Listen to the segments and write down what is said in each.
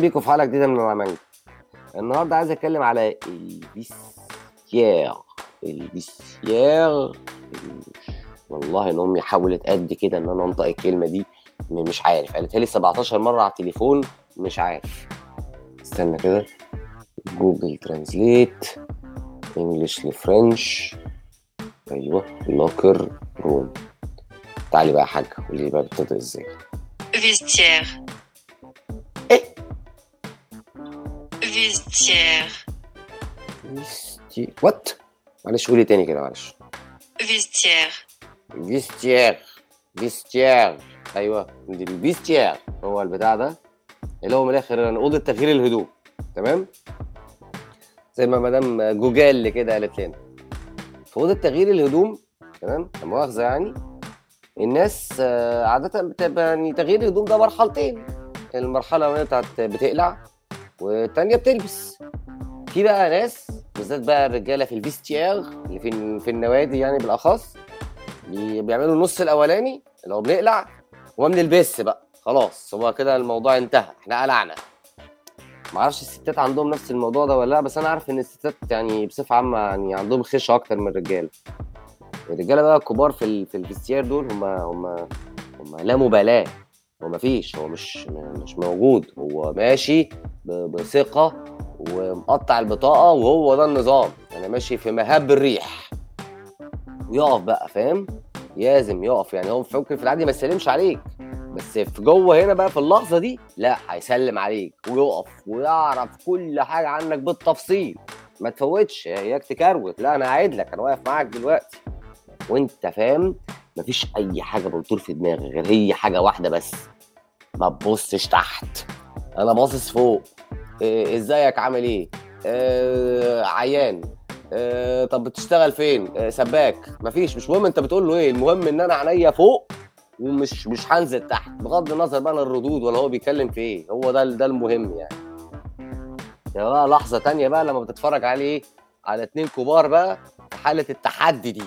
بيكم في حلقة جديدة من مانجا. النهارده عايز أتكلم على ال vestiaire ال vestiaire ال- والله إن أمي حاولت قد كده إن أنا أنطق الكلمة دي مش عارف. قالتها لي 17 مرة على التليفون مش عارف. استنى كده. Google Translate English ل French. أيوه. locker room. تعالي بقى يا حاجة قولي لي بقى بتنطق إزاي. Vestiaire. Vestiaire. vesti what معلش قولي تاني كده معلش Vestiaire. vestiaire vestiaire أيوه ال vestiaire هو البتاع ده اللي هو من الآخر اوضه تغيير الهدوم تمام زي ما مدام جوجل كده قالت لنا في اوضه تغيير الهدوم تمام مؤاخذه يعني الناس عاده بتبقى يعني تغيير الهدوم ده مرحلتين المرحله الاولانيه بتاعت بتقلع والتانية بتلبس. في بقى ناس بالذات بقى الرجالة في ال vestiaire اللي في في النوادي يعني بالأخص بي- بيعملوا النص الأولاني اللي هو بنقلع وما بنلبسش بقى. خلاص هو كده الموضوع انتهى إحنا قلعنا. معرفش الستات عندهم نفس الموضوع ده ولا لأ بس أنا عارف إن الستات يعني بصفة عامة يعني عندهم خشة أكتر من الرجالة. الرجالة بقى الكبار في ال- في الفيستير دول هم هم هم لا مبالاة. هو مفيش هو مش مش موجود. هو ماشي بثقة ومقطع البطاقة وهو ده النظام. أنا ماشي في مهب الريح. ويقف بقى فاهم؟ لازم يقف. يعني هو ممكن في العادي ما يسلمش عليك. بس في جوه هنا بقى في اللحظة دي لا هيسلم عليك ويقف ويعرف كل حاجة عنك بالتفصيل. ما تفوتش اياك تكروت لا أنا قاعد لك. أنا واقف معاك دلوقتي. وأنت فاهم؟ مفيش أي حاجة بتدور في دماغي غير هي حاجة واحدة بس. ما تبصش تحت. أنا باصص فوق. إيه، إزيك؟ عامل إيه؟ آه عيان. آه طب بتشتغل فين؟ آه سباك. مفيش. مش مهم أنت بتقول له إيه. المهم إن أنا عينيا فوق ومش مش هنزل تحت. بغض النظر بقى عن الردود ولا هو بيتكلم في إيه. هو ده ده المهم يعني. يا بقى لحظة تانية بقى لما بتتفرج عليه على اتنين كبار بقى في حالة التحدي دي.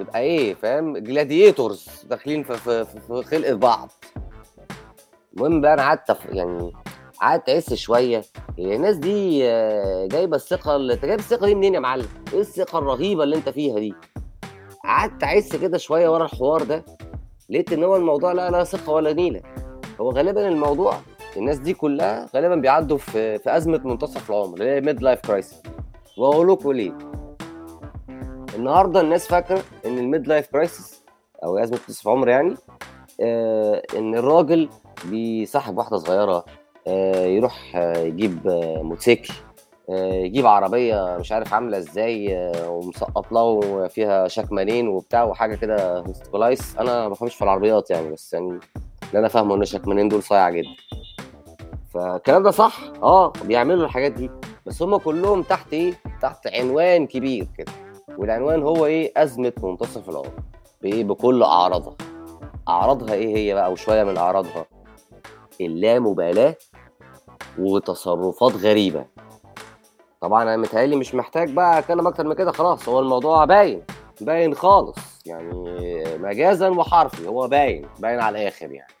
يبقى إيه فاهم؟ جلاديتورز داخلين في, في, في, خلقة بعض. المهم بقى أنا قعدت يعني قعدت احس شوية. هي الناس دي آه، جايبة الثقة اللي أنت جايب الثقة دي منين يا معلم؟ إيه الثقة الرهيبة اللي أنت فيها دي؟ قعدت احس كده شوية ورا الحوار ده. لقيت إن هو الموضوع لا لا ثقة ولا نيلة. هو غالبا الموضوع الناس دي كلها غالبا بيعدوا في في أزمة منتصف العمر اللي هي midlife crisis وأقول لكم ليه؟ النهارده الناس فاكره إن ال midlife crisis أو أزمة منتصف العمر يعني آه إن الراجل بيصاحب واحدة صغيرة آه يروح آه يجيب آه موتوسيكل آه يجيب عربية مش عارف عاملة إزاي آه ومسقط له وفيها شكمانين وبتاع وحاجة كده مستقلايس أنا ما بفهمش في العربيات يعني بس يعني اللي أنا فاهمه إن الشكمانين دول صايعة جدا. فالكلام ده صح؟ آه بيعملوا الحاجات دي. بس هم كلهم تحت إيه؟ تحت عنوان كبير كده. والعنوان هو إيه؟ أزمة منتصف العمر. بايه بكل أعراضها. أعراضها إيه هي بقى؟ وشوية من أعراضها. اللامبالاة وتصرفات غريبة. طبعا أنا متهيألي مش محتاج بقى أتكلم أكتر من كده خلاص. هو الموضوع باين. باين خالص. يعني مجازا وحرفي. هو باين. باين على الآخر يعني.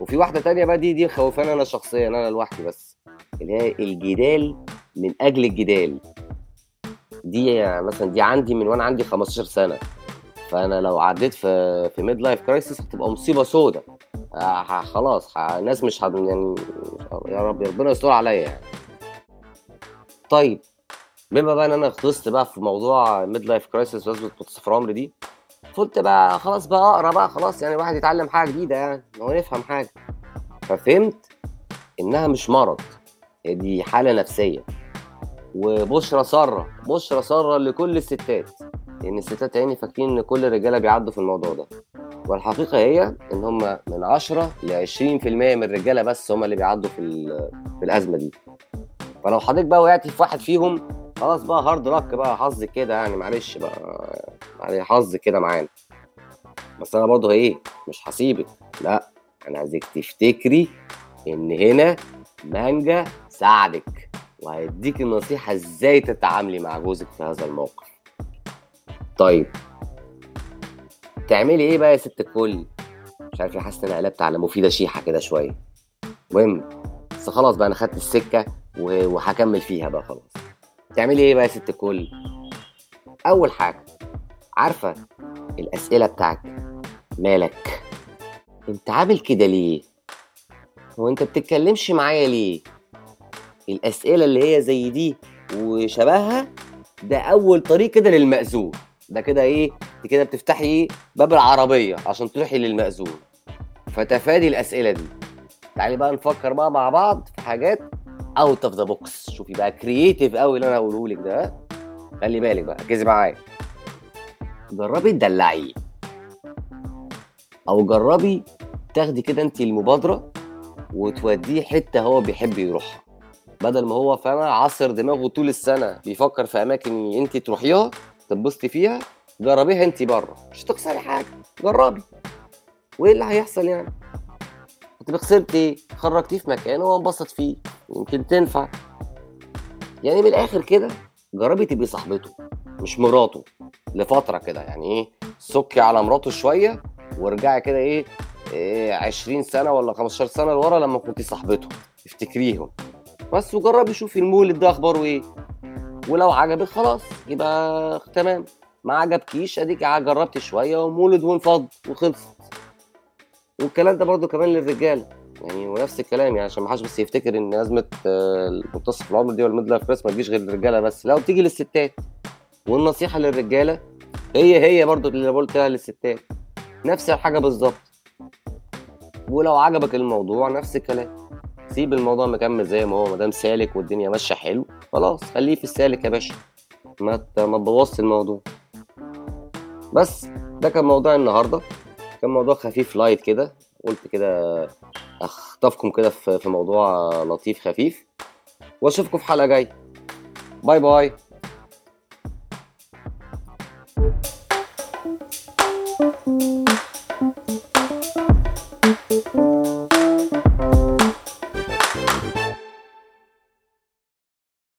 وفي واحدة تانية بقى دي دي خوفاني أنا شخصيا أنا لوحدي بس. اللي هي الجدال من أجل الجدال. دي مثلا دي عندي من وأنا عندي 15 سنة. فأنا لو عديت في في midlife crisis هتبقى مصيبة سودة. آه خلاص الناس مش هت يعني يا رب ربنا يستر عليا يعني. طيب بما بقى إن أنا خلصت بقى في موضوع midlife crisis وازمه منتصف العمر دي قلت بقى خلاص بقى أقرأ بقى خلاص يعني الواحد يتعلم حاجة جديدة يعني هو يفهم حاجة. ففهمت إنها مش مرض هي دي حالة نفسية. وبشرى سارة. بشرى سارة لكل الستات. لأن الستات يعني فاكرين إن كل الرجالة بيعدوا في الموضوع ده. والحقيقة هي إن هم من 10 ل 20% من الرجالة بس هم اللي بيعدوا في في الأزمة دي. فلو حضرتك بقى وقعتي في واحد فيهم خلاص بقى هارد لك بقى حظ كده يعني معلش بقى يعني حظ كده معانا. بس أنا برضه إيه مش هسيبك. لا أنا عايزك تفتكري إن هنا مانجا ساعدك. وهيديك النصيحة إزاي تتعاملي مع جوزك في هذا الموقف. طيب. تعملي إيه بقى يا ست الكل؟ مش عارف حاسس إن أنا قلبت على مفيدة شيحة كده شوية. المهم بس خلاص بقى أنا خدت السكة و- وهكمل فيها بقى خلاص. تعملي إيه بقى يا ست الكل؟ أول حاجة عارفة الأسئلة بتاعك مالك؟ أنت عامل كده ليه؟ هو انت بتتكلمش معايا ليه؟ الأسئلة اللي هي زي دي وشبهها ده أول طريق كده للمأذون. ده كده إيه؟ كده بتفتحي باب العربية عشان تروحي للمأذون. فتفادي الأسئلة دي. تعالي بقى نفكر بقى مع بعض في حاجات out of the box شوفي بقى creative قوي اللي أنا هقوله لك ده؟ خلي بالك بقى ركزي معايا. جربي تدلعيه. أو جربي تاخدي كده انت المبادرة وتوديه حتة هو بيحب يروحها. بدل ما هو فاهمه عصر دماغه طول السنة بيفكر في أماكن أنت تروحيها تتبسطي فيها جربيها أنت بره. مش هتخسري حاجة جربي. وإيه اللي هيحصل يعني؟ هتبقى خسرت إيه خرجتيه في مكان هو انبسط فيه يمكن تنفع. يعني من الآخر كده جربي تبقي صاحبته مش مراته لفترة كده. يعني إيه؟ سكي على مراته شوية وارجعي كده إيه, إيه 20 سنة ولا 15 سنة لورا لما كنتي صاحبته. افتكريهم. بس وجربي شوفي المولد ده أخباره إيه. ولو عجبك خلاص يبقى تمام. ما عجبكيش اديك جربتي شوية ومولد وانفض وخلصت. والكلام ده برضو كمان للرجالة. يعني ونفس الكلام يعني عشان ما حدش بس يفتكر إن أزمة آه، منتصف العمر دي ولا ال middle life crisis ما تجيش غير للرجالة بس. لا بتيجي للستات. والنصيحة للرجالة هي هي برضو اللي قلتها للستات. نفس الحاجة بالظبط. ولو عجبك الموضوع نفس الكلام. سيب الموضوع مكمل زي ما هو ما دام سالك والدنيا ماشية حلو خلاص خليه في السالك يا باشا. ما ما تبوظش الموضوع. بس ده كان موضوع النهارده. كان موضوع خفيف light كده. قلت كده أخطفكم كده في موضوع لطيف خفيف. وأشوفكم في حلقة جاية. bye bye